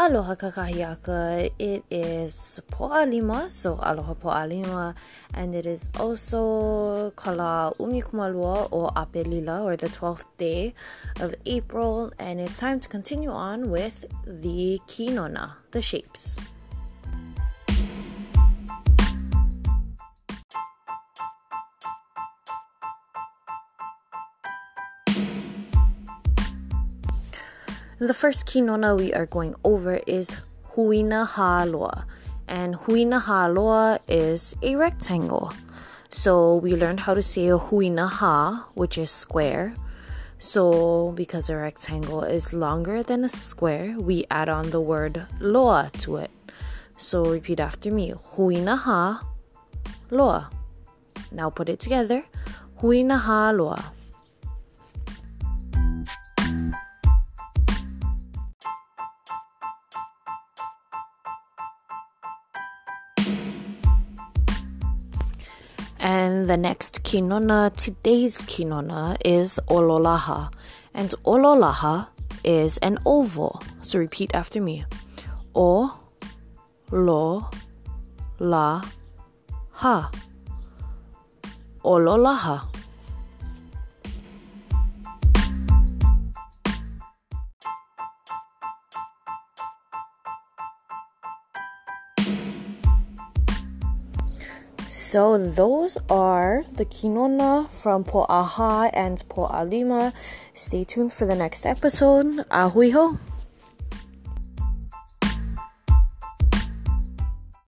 Aloha kakahiaka. It is Po'alima, so aloha Po'alima, and it is also Kala Umikumalua or Apelila, or the 12th day of April, and it's time to continue on with the Kinona, the shapes. The first kinona we are going over is Huina Haloa. And Huina Haloa is a rectangle. So we learned how to say a Huina Ha, which is square. So because a rectangle is longer than a square, we add on the word loa to it. So repeat after me. Huina Ha loa. Now put it together. Huina Ha loa. And the next kinona, today's kinona, is ololaha. And ololaha is an oval. So repeat after me. O, lo, la, ha. Ololaha. So those are the kinona from Po'aha and Po'alima. Stay tuned for the next episode. Ahui ho!